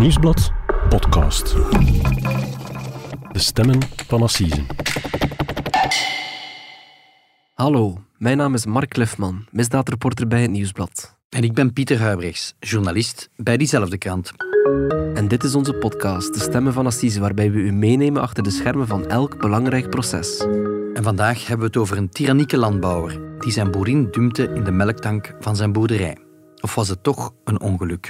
Nieuwsblad podcast. De stemmen van Assisen. Hallo, mijn naam is Mark Lefman, misdaadreporter bij het Nieuwsblad. En ik ben Pieter Huibrechts, journalist bij diezelfde krant. En dit is onze podcast, De Stemmen van Assise, waarbij we u meenemen achter de schermen van elk belangrijk proces. En vandaag hebben we het over een tyrannieke landbouwer die zijn boerin dumpte in de melktank van zijn boerderij. Of was het toch een ongeluk?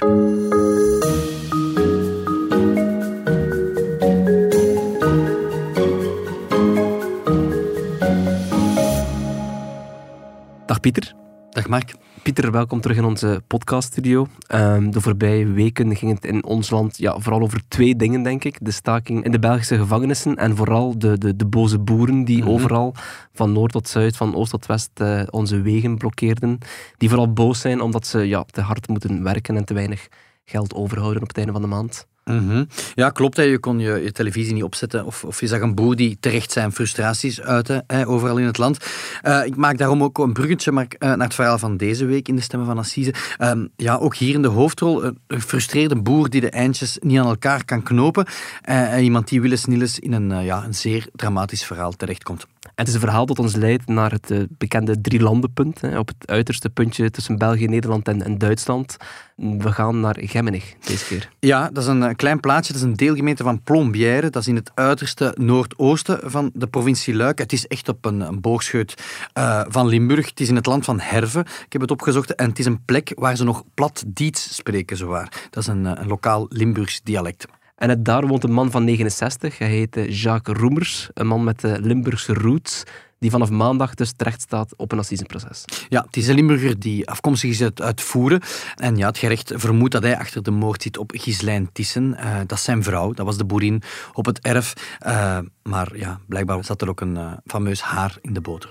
Pieter. Dag Mark. Pieter, welkom terug in onze podcaststudio. Um, de voorbije weken ging het in ons land ja, vooral over twee dingen, denk ik. De staking in de Belgische gevangenissen en vooral de, de, de boze boeren die Mhm. overal, van noord tot zuid, van oost tot west, eh, onze wegen blokkeerden. Die vooral boos zijn omdat ze ja, te hard moeten werken en te weinig geld overhouden op het einde van de maand. Mhm. Ja, klopt. Hè. Je kon je, je televisie niet opzetten. Of, of je zag een boer die terecht zijn frustraties uitte, hè, overal in het land. Eh, ik maak daarom ook een bruggetje maar, eh, naar het verhaal van deze week in de Stemmen van Assise. Ehm, ja, ook hier in de hoofdrol een gefrustreerde boer die de eindjes niet aan elkaar kan knopen. Eh, en iemand die willens nillens in een, ja, een zeer dramatisch verhaal terechtkomt. Het is een verhaal dat ons leidt naar het eh, bekende drielandenpunt. Op het uiterste puntje tussen België, Nederland en, en Duitsland. We gaan naar Gemmenig deze keer. Ja, dat is een eh, klein plaatsje. Dat is een deelgemeente van Plombière. Dat is in het uiterste noordoosten van de provincie Luik. Het is echt op een, een boogscheut eh, van Limburg. Het is in het land van Herve. Ik heb het opgezocht. En het is een plek waar ze nog plat Diets spreken, zowaar. Dat is een, een lokaal Limburgs dialect. En het, daar woont een man van 69. Hij heet eh, Jacques Roemers. Een man met de Limburgse roots. Die vanaf maandag dus terecht staat op een assisenproces. Ja, het is een Limburger die afkomstig is uit, Voeren. En ja, het gerecht vermoedt dat hij achter de moord zit op Gislijn Tissen. Eh, dat is zijn vrouw, dat was de boerin op het erf. Eh, maar ja, blijkbaar zat er ook een eh, fameus haar in de boter.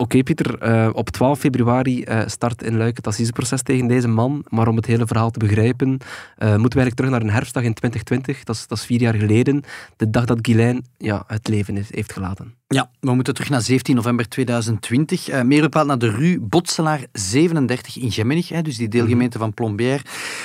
Oké, Pieter. eh, op 12 februari eh, start in Luik het assiseproces tegen deze man. Maar om het hele verhaal te begrijpen, eh, moeten we eigenlijk terug naar een herfstdag in 2020. Dat is, dat is vier jaar geleden. De dag dat Guylain ja, het leven is- heeft gelaten. Ja, we moeten terug naar 17 november 2020. Eh, meer bepaald naar de Rue Botselaar 37 in Gemmenig, hè, dus die deelgemeente van Plombière.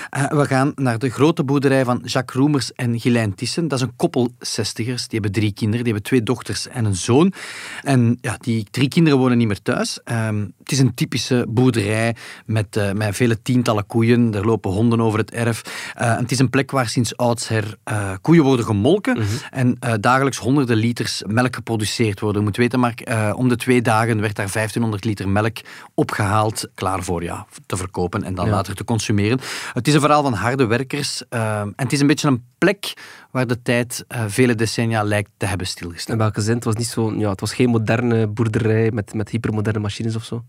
Eh, we gaan naar de grote boerderij van Jacques Roemers en Gilijn Tissen. Dat is een koppel zestigers. Die hebben drie kinderen. Die hebben twee dochters en een zoon. En ja, die drie kinderen wonen niet meer thuis. Ehm, het is een typische boerderij met, eh, met vele tientallen koeien. Er lopen honden over het erf. Eh, en het is een plek waar sinds oudsher eh, koeien worden gemolken en eh, dagelijks honderden liters melk geproduceerd worden. Je moet weten, Mark, om de twee dagen werd daar 1500 liter melk opgehaald, klaar voor ja, te verkopen en dan Ja. later te consumeren. Het is een verhaal van harde werkers en het is een beetje een plek waar de tijd eh, vele decennia lijkt te hebben stilgestaan. In welke zin? Het was, niet zo, ja, het was geen moderne boerderij met, met hypermoderne machines of zo.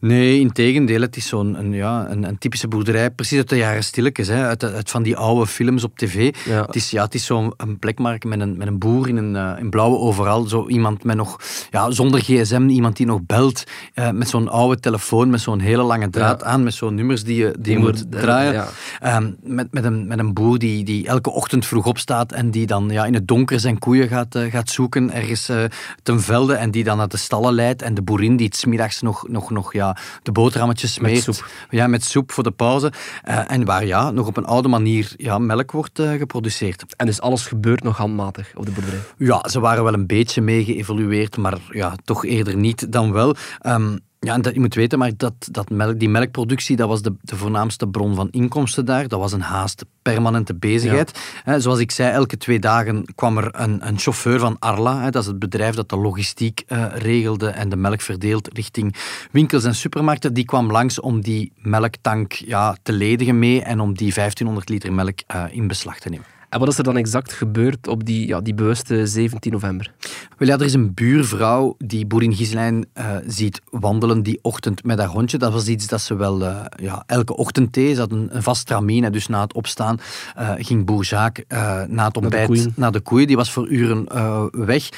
Nee, in tegendeel. Het is zo'n een, ja, een, een typische boerderij, precies uit de jaren stilletjes, hè, uit, uit van die oude films op tv. Ja. Het is, ja, het is zo'n een plekmark met een, met een boer in een eh, in blauwe overal. Zo iemand met nog, ja, zonder gsm, iemand die nog belt, eh, met zo'n oude telefoon, met zo'n hele lange draad Ja. aan, met zo'n nummers die je, die moet draaien. ja. Ehm, met, met, een, met een boer die, die elke ochtend vroeg opstaat en die dan ja, in het donker zijn koeien gaat, eh, gaat zoeken, ergens eh, ten velde, en die dan naar de stallen leidt. En de boerin die het 's middags nog, nog, nog ja, de boterhammetjes Met smeert. soep. Ja, met soep voor de pauze. Eh, en waar ja, nog op een oude manier ja, melk wordt geproduceerd. En dus alles gebeurt nog handmatig op de boerderij. Ja, ze waren wel een beetje mee geëvolueerd, maar ja, toch eerder niet dan wel. Ehm, ja, en dat, je moet weten, maar dat, dat melk, die melkproductie dat was de, de voornaamste bron van inkomsten daar. Dat was een haast permanente bezigheid. Zoals ik zei, elke twee dagen kwam er een, een chauffeur van Arla. Dat is het bedrijf dat de logistiek eh, regelde en de melk verdeelt richting winkels en supermarkten. Die kwam langs om die melktank ja, te ledigen mee en om die 1500 liter melk eh, in beslag te nemen. En wat is er dan exact gebeurd op die, ja, die bewuste 17 november? Wel ja, er is een buurvrouw die boerin Gislijn eh, ziet wandelen die ochtend met haar hondje. Dat was iets dat ze wel eh, ja, elke ochtend deed. Ze had een, een vast tramien. en Dus na het opstaan eh, ging boer Jacques na het ontbijt koeien. naar de koeien. Die was voor uren weg.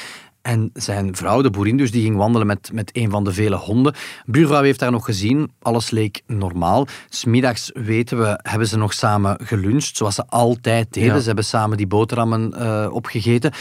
En zijn vrouw, de boerin dus, die ging wandelen met, met een van de vele honden. Buurvrouw heeft haar nog gezien. Alles leek normaal. Smiddags, weten we, hebben ze nog samen geluncht. Zoals ze altijd deden. Ja. Ze hebben samen die boterhammen eh, opgegeten.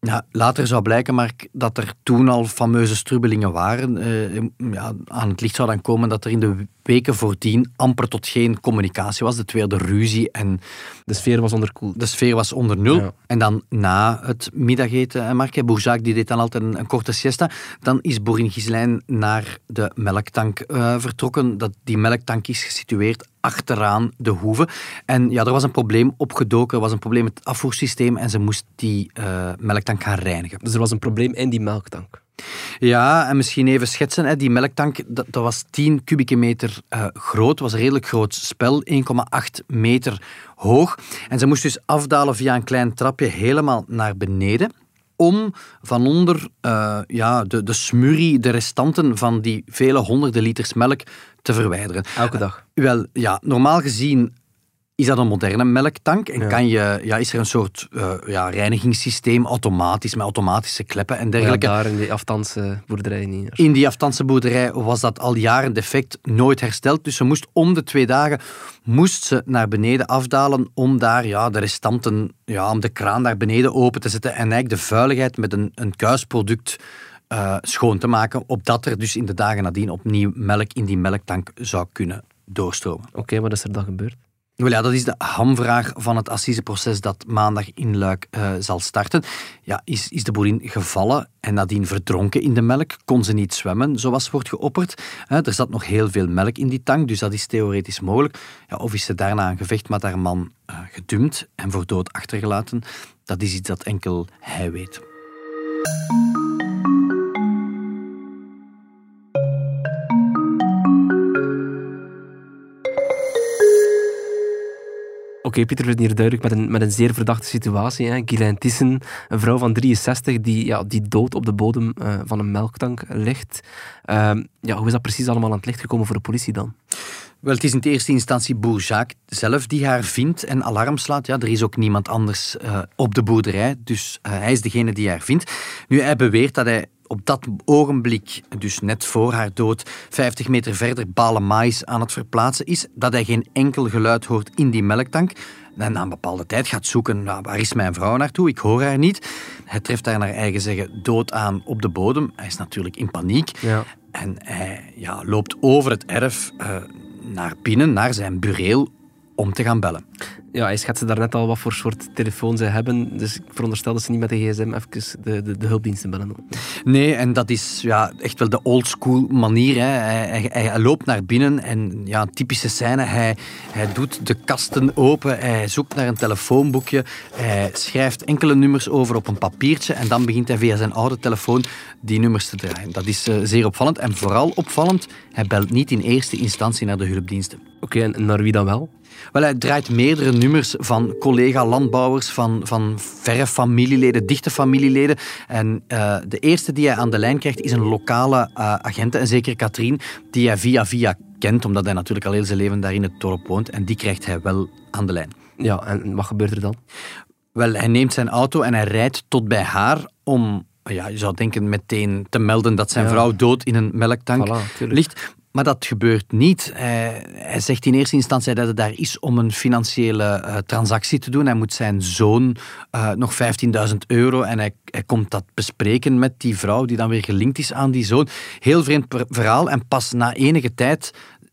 Ja, later zou blijken, Mark, dat er toen al fameuze strubbelingen waren. Uh, ja, aan het licht zou dan komen dat er in de weken voordien amper tot geen communicatie was. De tweede ruzie en... De sfeer was onderkoeld. De sfeer was onder nul. En dan na het middageten, Mark, Bourjac die deed dan altijd een, een korte siesta. Dan is Boerin Gislijn naar de melktank uh, vertrokken. Dat, die melktank is gesitueerd achteraan de hoeve. En ja, er was een probleem opgedoken, er was een probleem met het afvoersysteem en ze moest die uh, melktank gaan reinigen. Dus er was een probleem in die melktank? Ja, en misschien even schetsen. Hè. Die melktank dat, dat was 10 kubieke meter uh, groot, was een redelijk groot spel, 1,8 meter hoog. En ze moest dus afdalen via een klein trapje helemaal naar beneden om van onder uh, ja, de, de smurrie, de restanten van die vele honderden liters melk te verwijderen. Elke dag? Uh, wel, ja, normaal gezien is dat een moderne melktank en kan je, ja, is er een soort uh, ja, reinigingssysteem automatisch, met automatische kleppen en dergelijke. Ja, daar in die afstandse boerderij niet. In die afstandse boerderij was dat al jaren defect, nooit hersteld. Dus ze moest om de twee dagen moest ze naar beneden afdalen om daar ja, de restanten, ja, om de kraan naar beneden open te zetten en eigenlijk de vuiligheid met een, een kuisproduct uh, schoon te maken, opdat er dus in de dagen nadien opnieuw melk in die melktank zou kunnen doorstromen. Oké, okay, wat is er dan gebeurd? Wel ja, dat is de hamvraag van het assiseproces dat maandag in Luik uh, zal starten. Ja, is, is de boerin gevallen en nadien verdronken in de melk? Kon ze niet zwemmen, zoals wordt geopperd? Er zat nog heel veel melk in die tank, dus dat is theoretisch mogelijk. Ja, of is ze daarna een gevecht met haar man uh, gedumpt en voor dood achtergelaten? Dat is iets dat enkel hij weet. Okay, Pieter hier duidelijk met een, met een zeer verdachte situatie. Hè. Thyssen, een vrouw van 63 die, ja, die dood op de bodem uh, van een melktank ligt. Uh, ja, hoe is dat precies allemaal aan het licht gekomen voor de politie dan? Wel, het is in eerste instantie Bourjac zelf die haar vindt en alarm slaat. Ja, er is ook niemand anders uh, op de boerderij, dus uh, hij is degene die haar vindt. Nu, hij beweert dat hij op dat ogenblik, dus net voor haar dood, 50 meter verder balen mais aan het verplaatsen is, dat hij geen enkel geluid hoort in die melktank. En na een bepaalde tijd gaat zoeken, nou, waar is mijn vrouw naartoe? Ik hoor haar niet. Hij treft haar naar eigen zeggen dood aan op de bodem. Hij is natuurlijk in paniek. Ja. En hij ja, loopt over het erf uh, naar binnen, naar zijn bureel, om te gaan bellen. Ja, hij schetste daarnet al wat voor soort telefoon zij hebben. Dus ik veronderstel dat ze niet met de gsm even de, de, de hulpdiensten bellen. Nee, en dat is ja, echt wel de oldschool manier. Hè. Hij, hij, hij, loopt naar binnen en ja, een typische scène. Hij, hij doet de kasten open, hij zoekt naar een telefoonboekje, hij schrijft enkele nummers over op een papiertje en dan begint hij via zijn oude telefoon die nummers te draaien. Dat is uh, zeer opvallend en vooral opvallend, hij belt niet in eerste instantie naar de hulpdiensten. Oké, okay, en naar wie dan wel? Wel, hij draait meerdere nummers van collega-landbouwers, van, van verre familieleden, dichte familieleden. En uh, de eerste die hij aan de lijn krijgt is een lokale uh, agent, en zeker Katrien, die hij via via kent, omdat hij natuurlijk al heel zijn leven daar in het dorp woont. En die krijgt hij wel aan de lijn. Ja, en wat gebeurt er dan? Wel, hij neemt zijn auto en hij rijdt tot bij haar om ja, je zou denken meteen te melden dat zijn ja. vrouw dood in een melktank voilà, ligt. Maar dat gebeurt niet. Hij, zegt in eerste instantie dat het daar is om een financiële uh, transactie te doen. Hij moet zijn zoon uh, nog 15.000 euro en hij, komt dat bespreken met die vrouw die dan weer gelinkt is aan die zoon. Heel vreemd verhaal. En pas na enige tijd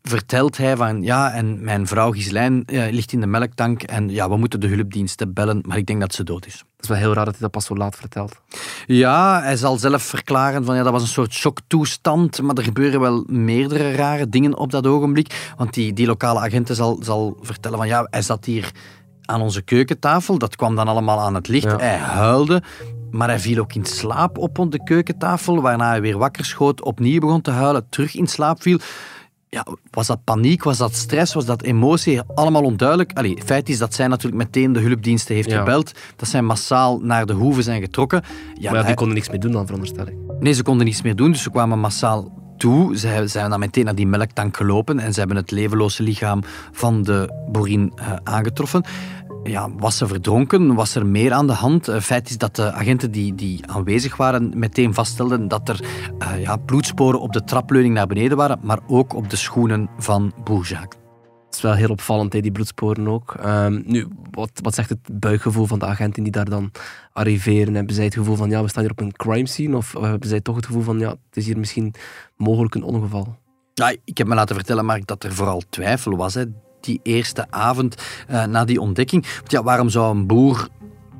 vertelt hij van ja, en mijn vrouw Gislijn ligt in de melktank en ja, we moeten de hulpdiensten bellen, maar ik denk dat ze dood is. Dat is wel heel raar dat hij dat pas zo laat vertelt. Ja, hij zal zelf verklaren van ja, dat was een soort shocktoestand, maar er gebeuren wel meerdere rare dingen op dat ogenblik. Want die, die lokale agenten zal, zal vertellen van ja, hij zat hier aan onze keukentafel, dat kwam dan allemaal aan het licht. Ja. Hij huilde, maar hij viel ook in slaap op de keukentafel, waarna hij weer wakker schoot, opnieuw begon te huilen, terug in slaap viel ja, was dat paniek, was dat stress, was dat emotie? Allemaal onduidelijk. Allee, feit is dat zij natuurlijk meteen de hulpdiensten heeft ja. gebeld. Dat zij massaal naar de hoeve zijn getrokken. Ja, maar ja, die konden niks meer doen dan, veronderstel ik. Nee, ze konden niets meer doen, dus ze kwamen massaal toe. Ze zijn dan meteen naar die melktank gelopen en ze hebben het levenloze lichaam van de boerin uh, aangetroffen ja, was ze verdronken? Was er meer aan de hand? Het feit is dat de agenten die, die aanwezig waren meteen vaststelden dat er uh, ja, bloedsporen op de trapleuning naar beneden waren, maar ook op de schoenen van Bourjac. Het is wel heel opvallend, hè, die bloedsporen ook. Ehm, nu, wat, wat zegt het buikgevoel van de agenten die daar dan arriveren? Hebben zij het gevoel van, ja, we staan hier op een crime scene? Of hebben zij toch het gevoel van, ja, het is hier misschien mogelijk een ongeval? Ja, ik heb me laten vertellen, Mark, dat er vooral twijfel was. Hè. Die eerste avond uh, na die ontdekking. Want ja, waarom zou een boer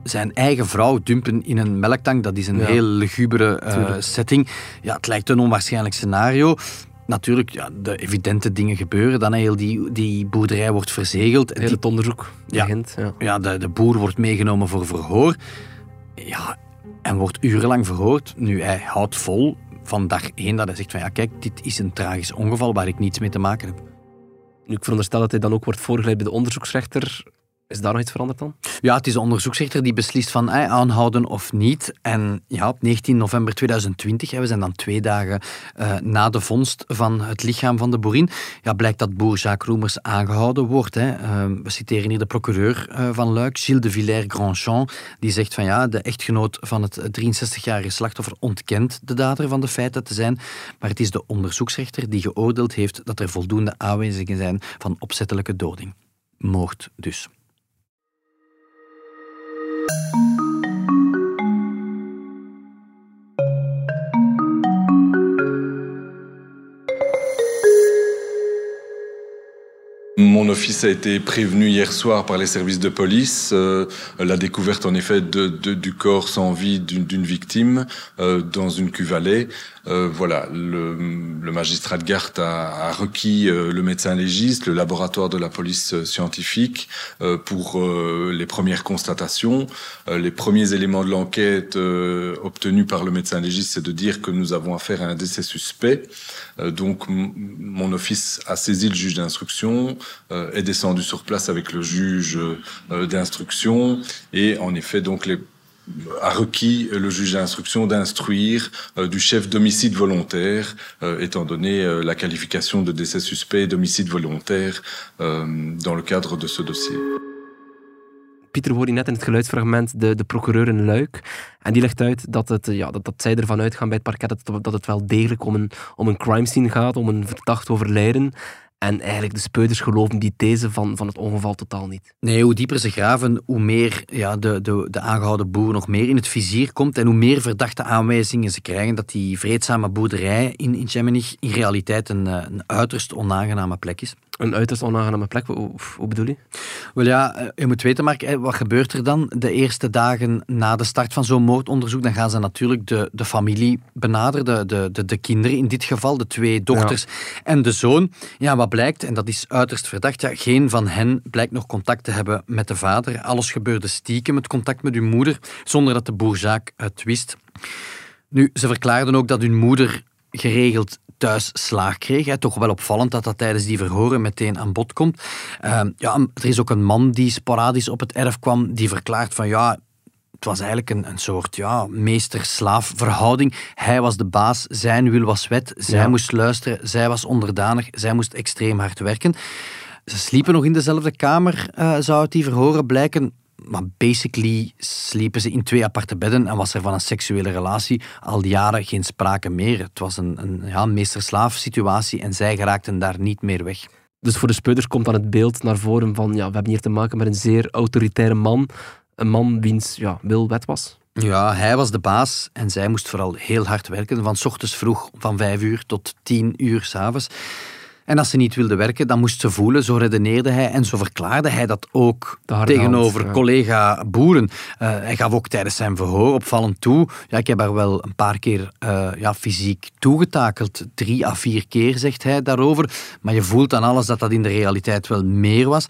zijn eigen vrouw dumpen in een melktank? Dat is een heel lugubere uh, setting. Ja, het lijkt een onwaarschijnlijk scenario natuurlijk ja, de evidente dingen gebeuren. Dan heel die, die boerderij wordt verzegeld. Heel het onderzoek begint. Ja, ja de, de boer wordt meegenomen voor verhoor. Ja, en wordt urenlang verhoord. Nu, hij houdt vol van dag één dat hij zegt van ja, kijk, dit is een tragisch ongeval waar ik niets mee te maken heb. Nu, ik veronderstel dat hij dan ook wordt voorgeleid bij de onderzoeksrechter. Is daar nog iets veranderd dan? Ja, het is de onderzoeksrechter die beslist van eh, aanhouden of niet. En ja, op 19 november 2020, we zijn dan twee dagen uh, na de vondst van het lichaam van de boerin, ja, blijkt dat boer Jacques aangehouden wordt. Uh, we citeren hier de procureur uh, van Luik, Gilles de Villers-Grandchamp, die zegt van ja, de echtgenoot van het 63-jarige slachtoffer ontkent de dader van de feiten te zijn, maar het is de onderzoeksrechter die geoordeeld heeft dat er voldoende aanwijzingen zijn van opzettelijke doding. Moord dus. You. Mon office a été prévenu hier soir par les services de police. Euh, la découverte, en effet, de, de, du corps sans vie d'une victime euh, dans une cuve euh, voilà, le, le, magistrat de garde a, a requis euh, le médecin légiste, le laboratoire de la police scientifique euh, pour euh, les premières constatations. les premiers éléments de l'enquête obtenus par le médecin légiste, c'est de dire que nous avons affaire à un décès suspect. donc, mon office a saisi le juge d'instruction, est descendu sur place avec le juge d'instruction et en effet, donc a requis le juge d'instruction d'instruire euh, du chef d'homicide volontaire, euh, étant donné euh, la qualification de décès suspect d'homicide volontaire dans le cadre de ce dossier. Pieter hoorde net in het geluidsfragment de, de procureur in Luik. En die legt uit dat, het, ja, dat, dat zij ervan uitgaan bij het parket dat, dat het wel degelijk om een, om een crime scene gaat, om een verdacht overlijden. En eigenlijk de speuders geloven die these van, van het ongeval totaal niet. Nee, hoe dieper ze graven, hoe meer ja, de, de, de aangehouden boer nog meer in het vizier komt en hoe meer verdachte aanwijzingen ze krijgen dat die vreedzame boerderij in, in Gemmenich in realiteit een, eh, een uiterst onaangename plek is. Een uiterst onaangename plek, hoe, bedoel je? Wel ja, eh, je moet weten, Mark, wat gebeurt er dan de eerste dagen na de start van zo'n moordonderzoek? Dan gaan ze natuurlijk de, de familie benaderen, de, de, de, de kinderen in dit geval, de twee dochters en de zoon. Ja, wat blijkt, en dat is uiterst verdacht, ja, geen van hen blijkt nog contact te hebben met de vader. Alles gebeurde stiekem, het contact met hun moeder, zonder dat de boerzaak het wist. Nu, ze verklaarden ook dat hun moeder geregeld thuis slaag kreeg. Hè. Toch wel opvallend dat dat tijdens die verhoren meteen aan bod komt. Uh, ja, er is ook een man die sporadisch op het erf kwam, die verklaart van ja, het was eigenlijk een, een soort ja, meester-slaaf verhouding. Hij was de baas, zijn wil was wet, zij moest luisteren, zij was onderdanig, zij moest extreem hard werken. Ze sliepen nog in dezelfde kamer, uh, zou het die verhoren blijken maar basically sliepen ze in twee aparte bedden en was er van een seksuele relatie al jaren geen sprake meer. Het was een, een ja, meester-slaaf situatie en zij geraakten daar niet meer weg. Dus voor de speuders komt dan het beeld naar voren van ja, we hebben hier te maken met een zeer autoritaire man. Een man wiens ja, wil wet was. Ja, hij was de baas en zij moest vooral heel hard werken. Van ochtends vroeg van vijf uur tot tien uur s'avonds. En als ze niet wilde werken, dan moest ze voelen. Zo redeneerde hij en zo verklaarde hij dat ook tegenover collega boeren. Uh, hij gaf ook tijdens zijn verhoor opvallend toe. Ja, ik heb haar wel een paar keer uh, ja, fysiek toegetakeld. Drie à vier keer, zegt hij daarover. Maar je voelt aan alles dat dat in de realiteit wel meer was.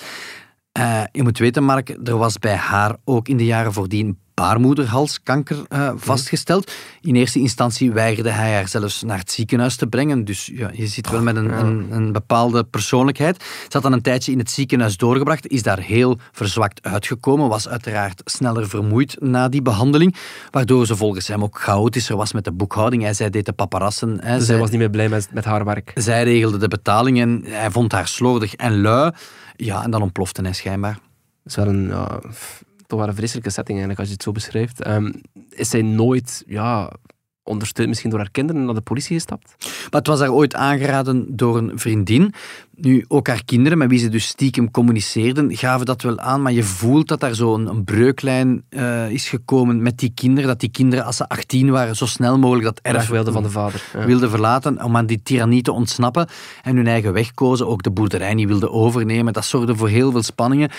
Uh, je moet weten, Mark, er was bij haar ook in de jaren voordien baarmoederhalskanker uh, vastgesteld. In eerste instantie weigerde hij haar zelfs naar het ziekenhuis te brengen. Dus ja, je zit wel met een, een, een, bepaalde persoonlijkheid. Ze had dan een tijdje in het ziekenhuis doorgebracht, is daar heel verzwakt uitgekomen, was uiteraard sneller vermoeid na die behandeling, waardoor ze volgens hem ook chaotischer was met de boekhouding. Hij zei, deed de paparassen. Hè, dus zij was niet meer blij met, met haar werk. Zij regelde de betalingen, hij vond haar slordig en lui. Ja, en dan ontplofte hij schijnbaar. Dat is wel een... Toch wel een vreselijke setting eigenlijk, als je het zo beschrijft. Um, is zij nooit ja, ondersteund misschien door haar kinderen naar de politie gestapt? Maar het was haar ooit aangeraden door een vriendin. Nu, ook haar kinderen, met wie ze dus stiekem communiceerden, gaven dat wel aan, maar je voelt dat daar zo'n een breuklijn uh, is gekomen met die kinderen, dat die kinderen, als ze 18 waren, zo snel mogelijk dat erf wilden van de vader. Ja. Wilden verlaten om aan die tirannie te ontsnappen en hun eigen weg kozen, ook de boerderij niet wilden overnemen. Dat zorgde voor heel veel spanningen.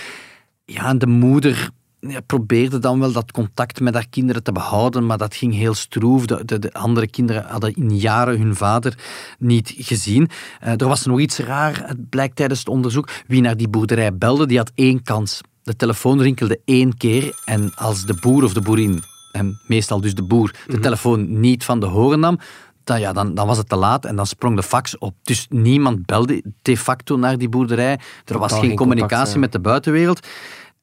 Ja, en de moeder ja, probeerde dan wel dat contact met haar kinderen te behouden, maar dat ging heel stroef. De, de, andere kinderen hadden in jaren hun vader niet gezien. Uh, er was nog iets raar, het blijkt tijdens het onderzoek. Wie naar die boerderij belde, die had één kans. De telefoon rinkelde één keer en als de boer of de boerin, en meestal dus de boer, de mhm. telefoon niet van de horen nam, dan, ja, dan, dan was het te laat en dan sprong de fax op. Dus niemand belde de facto naar die boerderij. Er was geen, communicatie met de buitenwereld.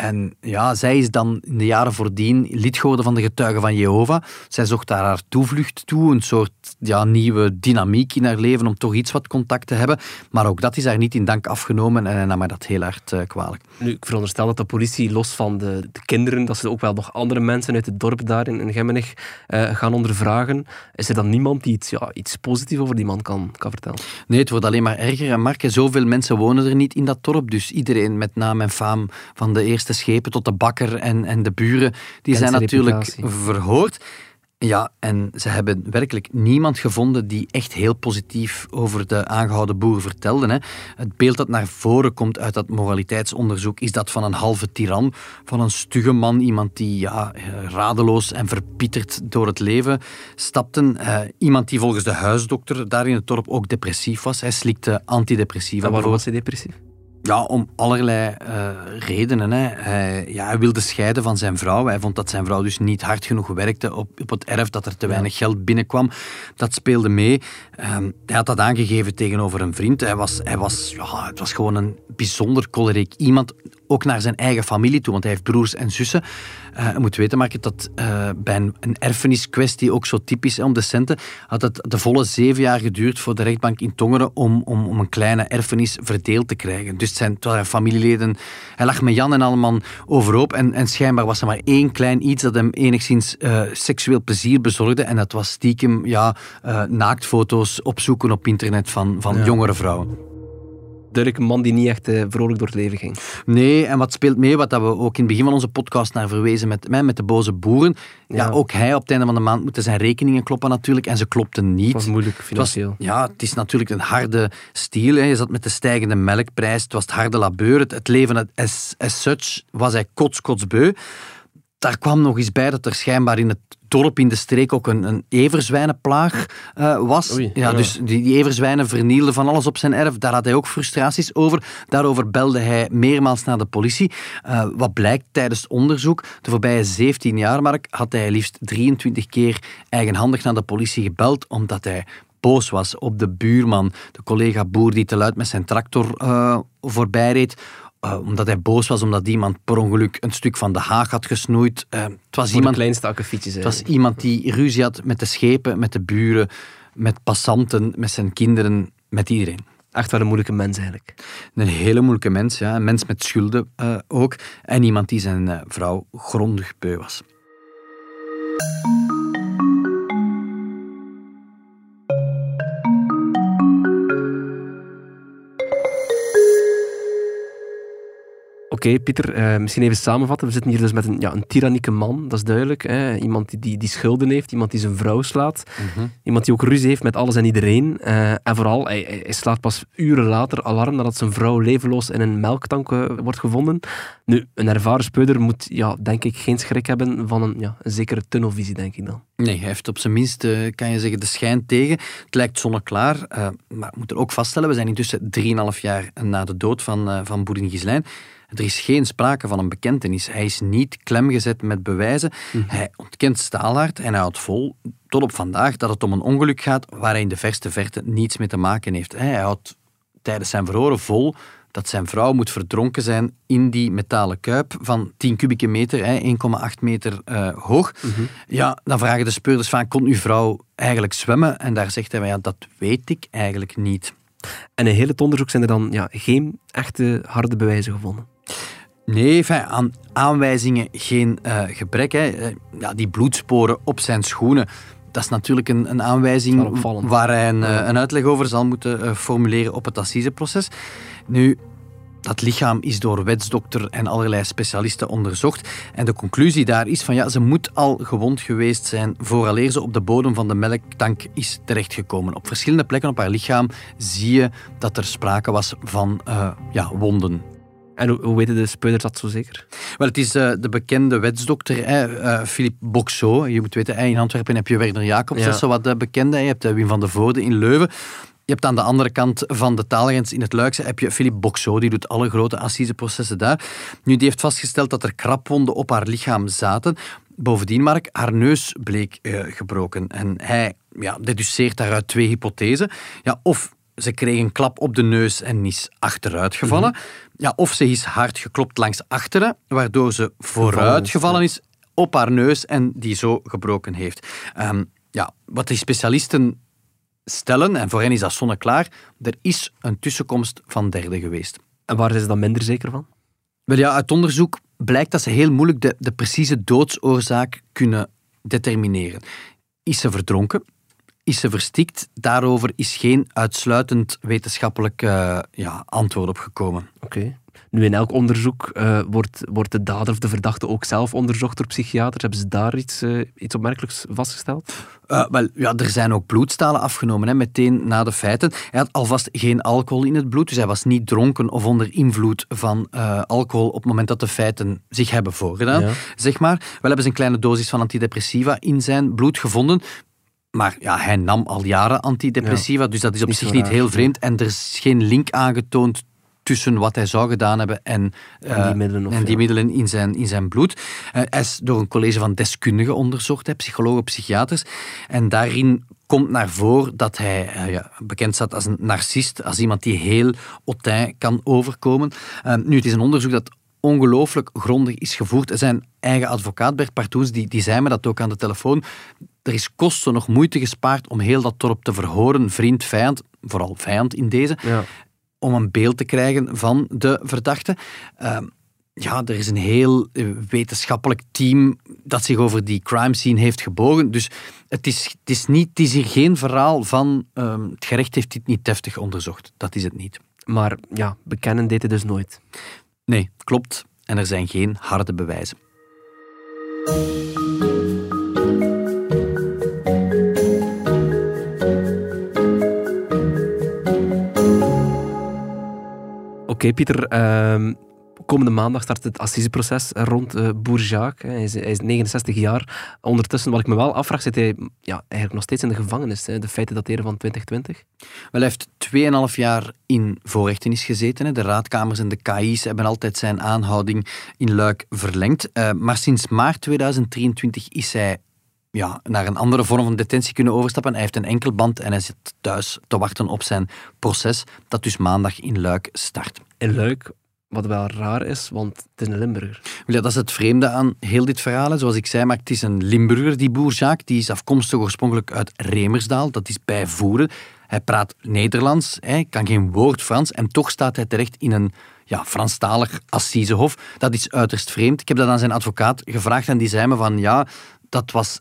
En ja, zij is dan in de jaren voordien lid geworden van de Getuigen van Jehovah. Zij zocht daar haar toevlucht toe, een soort ja, nieuwe dynamiek in haar leven om toch iets wat contact te hebben. Maar ook dat is haar niet in dank afgenomen en hij nam haar dat heel hard uh, kwalijk. Nu, ik veronderstel dat de politie, los van de, de, kinderen, dat ze ook wel nog andere mensen uit het dorp daar in, in Gemmenig uh, gaan ondervragen. Is er dan niemand die iets, ja, iets positiefs over die man kan, kan vertellen? Nee, het wordt alleen maar erger. En Mark, zoveel mensen wonen er niet in dat dorp. Dus iedereen met naam en faam van de eerste schepen tot de bakker en, en de buren, die zijn natuurlijk verhoord. Ja, en ze hebben werkelijk niemand gevonden die echt heel positief over de aangehouden boer vertelde. Hè. Het beeld dat naar voren komt uit dat moraliteitsonderzoek is dat van een halve tiran, van een stugge man, iemand die ja, radeloos en verpieterd door het leven stapte. Uh, iemand die volgens de huisdokter daar in het dorp ook depressief was. Hij slikte antidepressiva. waarom was hij depressief? Ja, om allerlei uh, redenen. Hè. Hij, ja, hij wilde scheiden van zijn vrouw. Hij vond dat zijn vrouw dus niet hard genoeg werkte op, op het erf, dat er te weinig geld binnenkwam. Dat speelde mee. Um, hij had dat aangegeven tegenover een vriend. Hij was, hij was, ja, het was gewoon een bijzonder choleriek iemand ook naar zijn eigen familie toe, want hij heeft broers en zussen. Uh, je moet weten, Mark, dat uh, bij een, een erfeniskwestie, ook zo typisch om de centen, had het de volle zeven jaar geduurd voor de rechtbank in Tongeren om, om, om een kleine erfenis verdeeld te krijgen. Dus zijn, het waren familieleden, hij lag met Jan en allemaal overhoop en, en schijnbaar was er maar één klein iets dat hem enigszins uh, seksueel plezier bezorgde en dat was stiekem ja, naaktfoto's opzoeken op internet van, van ja. jongere vrouwen duidelijk een man die niet echt uh, vrolijk door het leven ging. Nee, en wat speelt mee, wat dat we ook in het begin van onze podcast naar verwezen met, met de boze boeren. Ja. ook hij op het einde van de maand moeten zijn rekeningen kloppen natuurlijk. En ze klopten niet. Het was moeilijk financieel. ja, het is natuurlijk een harde stiel. Hè. Je zat met de stijgende melkprijs. Het was het harde labeur. Het, het leven as, as such was hij kots, kotsbeu daar kwam nog eens bij dat er schijnbaar in het dorp in de streek ook een, een everzwijnenplaag uh, was. ja, Dus die, die everzwijnen vernielden van alles op zijn erf. Daar had hij ook frustraties over. Daarover belde hij meermaals naar de politie. Uh, wat blijkt tijdens onderzoek, de voorbije 17 jaar, Mark, had hij liefst 23 keer eigenhandig naar de politie gebeld, omdat hij boos was op de buurman, de collega boer die te luid met zijn tractor uh, voorbij reed uh, omdat hij boos was omdat iemand per ongeluk een stuk van de haag had gesnoeid. Uh, het was Voor iemand, de kleinste akkefietjes. Het was iemand die ruzie had met de schepen, met de buren, met passanten, met zijn kinderen, met iedereen. Echt wel een moeilijke mens eigenlijk. Een hele moeilijke mens, ja. Een mens met schulden uh, ook. En iemand die zijn vrouw grondig beu was. Oké, Pieter, uh, misschien even samenvatten. We zitten hier dus met een, ja, een tyrannieke man, dat is duidelijk. Hè? Iemand die, die, die, schulden heeft, iemand die zijn vrouw slaat. Mhm. Iemand die ook ruzie heeft met alles en iedereen. Uh, en vooral, hij, hij, slaat pas uren later alarm nadat zijn vrouw levenloos in een melktank uh, wordt gevonden. Nu, een ervaren speuder moet, ja, denk ik, geen schrik hebben van een, ja, een zekere tunnelvisie, denk ik dan. Nee, hij heeft op zijn minst, kan je zeggen, de schijn tegen. Het lijkt zonneklaar, maar we moeten ook vaststellen, we zijn intussen 3,5 jaar na de dood van, van Boerin Gislijn. Er is geen sprake van een bekentenis. Hij is niet klemgezet met bewijzen. Mhm. Hij ontkent staalhard en hij houdt vol tot op vandaag dat het om een ongeluk gaat waar hij in de verste verte niets mee te maken heeft. Hij houdt tijdens zijn verhoren vol dat zijn vrouw moet verdronken zijn in die metalen kuip van 10 kubieke meter, 1,8 meter uh, hoog. Mhm. Ja, dan vragen de speurders van, kon uw vrouw eigenlijk zwemmen? En daar zegt hij, ja, dat weet ik eigenlijk niet. En in heel het onderzoek zijn er dan ja, geen echte harde bewijzen gevonden. Nee, aan aanwijzingen geen uh, gebrek. Hè. Eh, ja, die bloedsporen op zijn schoenen, dat is natuurlijk een, een aanwijzing waar hij een, eh, een uitleg over zal moeten eh, formuleren op het assiseproces. Nu, dat lichaam is door wetsdokter en allerlei specialisten onderzocht. En de conclusie daar is van ja, ze moet al gewond geweest zijn vooraleer ze op de bodem van de melktank is terechtgekomen. Op verschillende plekken op haar lichaam zie je dat er sprake was van eh, ja, wonden. En hoe, hoe weten de speurders dat zo zeker? Wel, het is eh, de bekende wetsdokter, eh, Philippe Boxot. Je moet weten, in Antwerpen heb je Werner Jacobs, Ja. dat is zo wat de bekende. Je hebt eh, Wim van de Voorde in Leuven. Je hebt aan de andere kant van de taalgrens in het Luikse heb je Philippe Boxot, die doet alle grote assiseprocessen daar. Nu, die heeft vastgesteld dat er krabwonden op haar lichaam zaten. Bovendien, Mark, haar neus bleek eh, gebroken. En hij ja, deduceert daaruit twee hypothesen. Ja, of ze kreeg een klap op de neus en is achteruit gevallen. Ja, of ze is hard geklopt langs achteren, waardoor ze vooruit is, gevallen is op haar neus en die zo gebroken heeft. Ehm, ja, wat die specialisten stellen, en voor hen is dat zonneklaar, er is een tussenkomst van derde geweest. En waar zijn ze dan minder zeker van? Wel ja, uit onderzoek blijkt dat ze heel moeilijk de, de precieze doodsoorzaak kunnen determineren. Is ze verdronken? Is ze verstikt? Daarover is geen uitsluitend wetenschappelijk eh, ja, antwoord op gekomen. Oké. Nu, in elk onderzoek eh, wordt, wordt de dader of de verdachte ook zelf onderzocht door psychiaters. Hebben ze daar iets, eh, iets opmerkelijks vastgesteld? Wel, ja, er zijn ook bloedstalen afgenomen, hè, meteen na de feiten. Hij had alvast geen alcohol in het bloed, dus hij was niet dronken of onder invloed van alcohol op het moment dat de feiten zich hebben voorgedaan. Ja. Zeg maar. Wel hebben ze een kleine dosis van antidepressiva in zijn bloed gevonden. Maar ja, hij nam al jaren antidepressiva, dus dat is op Niet zich niet raar, heel vreemd. En er is geen link aangetoond tussen wat hij zou gedaan hebben en, En die eh, middelen of en die ja. middelen in zijn, in zijn bloed. Eh, hij is door een college van deskundigen onderzocht, hè, psychologen, psychiaters. En daarin komt naar voren dat hij eh, ja, bekend staat als een narcist, als iemand die heel hautain kan overkomen. Nu, het is een onderzoek dat ongelooflijk grondig is gevoerd. Zijn eigen advocaat, Bert Partoens, die, die zei me dat ook aan de telefoon. Er is kosten nog moeite gespaard om heel dat dorp te verhoren, vriend, vijand, vooral vijand in deze Ja. om een beeld te krijgen van de verdachte. Ehm, ja, er is een heel eh, wetenschappelijk team dat zich over die crime scene heeft gebogen. Dus het is, het is, niet, het is hier geen verhaal van ehm, het gerecht heeft dit niet deftig onderzocht. Dat is het niet. Maar ja, bekennen deed hij dus nooit. Nee, klopt. En er zijn geen harde bewijzen. Oké, Pieter. ehm, komende maandag start het assiseproces rond eh Boer Jacques. hè. Hij is, hij is 69 jaar. Ondertussen, wat ik me wel afvraag, zit hij ja, eigenlijk nog steeds in de gevangenis. Hè. De feiten dateren van 2020. Wel, hij heeft 2,5 jaar in voorrechtenis gezeten. De raadkamers en de KI's hebben altijd zijn aanhouding in Luik verlengd. Eh, maar sinds maart 2023 is hij ja, naar een andere vorm van detentie kunnen overstappen. Hij heeft een enkelband en hij zit thuis te wachten op zijn proces, dat dus maandag in Luik start. In Luik, wat wel raar is, want het is een Limburger. Ja, dat is het vreemde aan heel dit verhaal. Zoals ik zei, maar het is een Limburger, die boer Jacques. Die is afkomstig oorspronkelijk uit Remersdaal. Dat is bij Voeren. Hij praat Nederlands, hij kan geen woord Frans. En toch staat hij terecht in een ja, Franstalig assisehof. Dat is uiterst vreemd. Ik heb dat aan zijn advocaat gevraagd en die zei me van ja, dat was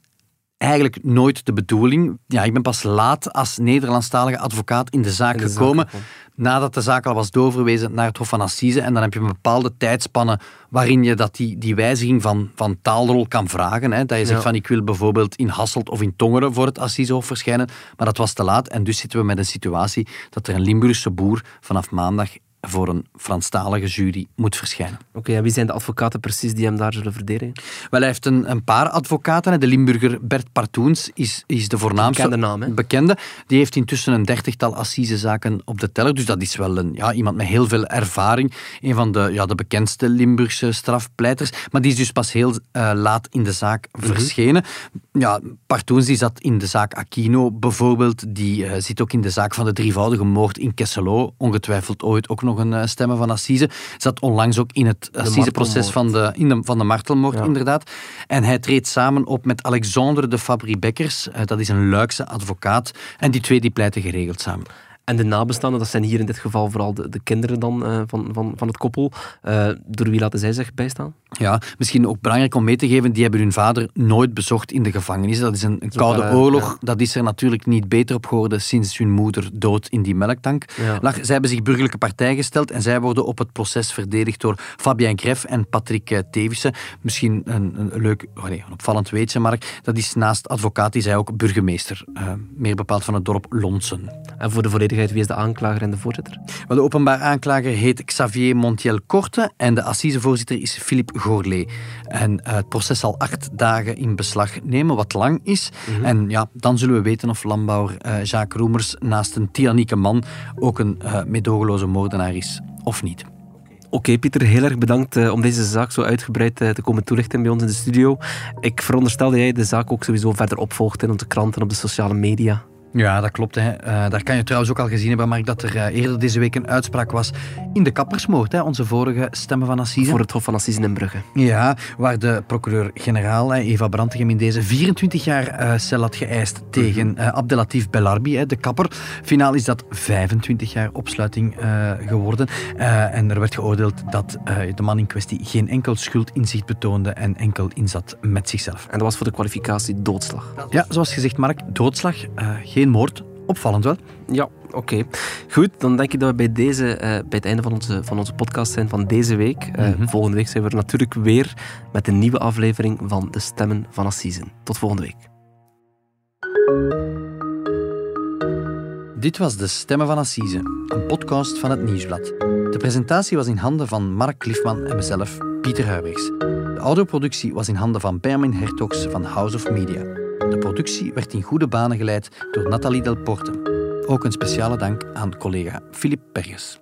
eigenlijk nooit de bedoeling. Ja, ik ben pas laat als Nederlandstalige advocaat in de zaak In de zaak gekomen. nadat de zaak al was doorverwezen naar het Hof van Assise. En dan heb je een bepaalde tijdspanne waarin je dat die, die wijziging van, van taalrol kan vragen. Hè. Dat je zegt Ja. van ik wil bijvoorbeeld in Hasselt of in Tongeren voor het Assisehof verschijnen. Maar dat was te laat. En dus zitten we met een situatie dat er een Limburgse boer vanaf maandag voor een Franstalige jury moet verschijnen. Oké, en wie zijn de advocaten precies die hem daar zullen verdedigen? Wel, hij heeft een, een paar advocaten. De Limburger Bert Partoens is, is de voornaamste. Bekende naam, hè? Bekende. Die heeft intussen een dertigtal assisezaken op de teller. Dus dat is wel een, ja, iemand met heel veel ervaring. Een van de, ja, de bekendste Limburgse strafpleiters. Maar die is dus pas heel eh, laat in de zaak Mhm. verschenen. Ja, Partoens die zat in de zaak Aquino bijvoorbeeld. Die eh, zit ook in de zaak van de drievoudige moord in Kesselo. Ongetwijfeld ooit ook nog een eh, stemmen van Assise. Zat onlangs ook in het assiseproces van de, in de, van de martelmoord, Ja. inderdaad. En hij treedt samen op met Alexandre de Fabry-Bekkers. Eh, dat is een Luikse advocaat. En die twee die pleiten geregeld samen. En de nabestaanden, dat zijn hier in dit geval vooral de, de kinderen dan, eh, van, van, van het koppel. Eh, door wie laten zij zich bijstaan? Ja, misschien ook belangrijk om mee te geven, die hebben hun vader nooit bezocht in de gevangenis. Dat is een, een koude wel, oorlog. ja. Dat is er natuurlijk niet beter op geworden sinds hun moeder dood in die melktank Ja. lag. Zij hebben zich burgerlijke partij gesteld en zij worden op het proces verdedigd door Fabien Gref en Patrick eh, Tevissen. Misschien een, een leuk, oh nee, een opvallend weetje, Mark. Dat is naast advocaat, is hij ook burgemeester. eh, meer bepaald van het dorp Lonsen. En voor de volledigheid, wie is de aanklager en de voorzitter? Maar de openbaar aanklager heet Xavier Montiel Korte en de assisevoorzitter is Philippe Gourlé. En eh, het proces zal acht dagen in beslag nemen, wat lang is. En ja, dan zullen we weten of landbouwer eh, Jacques Roemers naast een tyrannieke man ook een eh medogeloze moordenaar is, of niet. Oké, Pieter, heel erg bedankt om deze zaak zo uitgebreid te komen toelichten bij ons in de studio. Ik veronderstel dat jij de zaak ook sowieso verder opvolgt in onze kranten en op de sociale media. Ja, dat klopt. Hè. Eh, daar kan je trouwens ook al gezien hebben, Mark, dat er eh, eerder deze week een uitspraak was in de kappersmoord, hè, onze vorige stemmen van Assise. Voor het Hof van Assisen in Brugge. Ja, waar de procureur-generaal Eva Brantegem in deze 24 jaar eh, cel had geëist tegen eh, Abdelatif Belarbi, hè, de kapper. Finaal is dat 25 jaar opsluiting geworden. En er werd geoordeeld dat de man in kwestie geen enkel schuldinzicht betoonde en enkel inzat met zichzelf. En dat was voor de kwalificatie doodslag. Ja, zoals gezegd, Mark, doodslag, geen moord. Opvallend wel. Ja, oké. Goed, dan denk ik dat we bij, deze, eh, bij het einde van onze, van onze podcast zijn van deze week. Eh, Mhm. Volgende week zijn we er natuurlijk weer met een nieuwe aflevering van De Stemmen van Assisen. Tot volgende week. Dit was De Stemmen van Assise, een podcast van het Nieuwsblad. De presentatie was in handen van Mark Cliffman en mezelf, Pieter Huibergs. De audioproductie was in handen van Benjamin Hertogs van House of Media. Productie werd in goede banen geleid door Nathalie Delporte. Ook een speciale dank aan collega Filip Perges.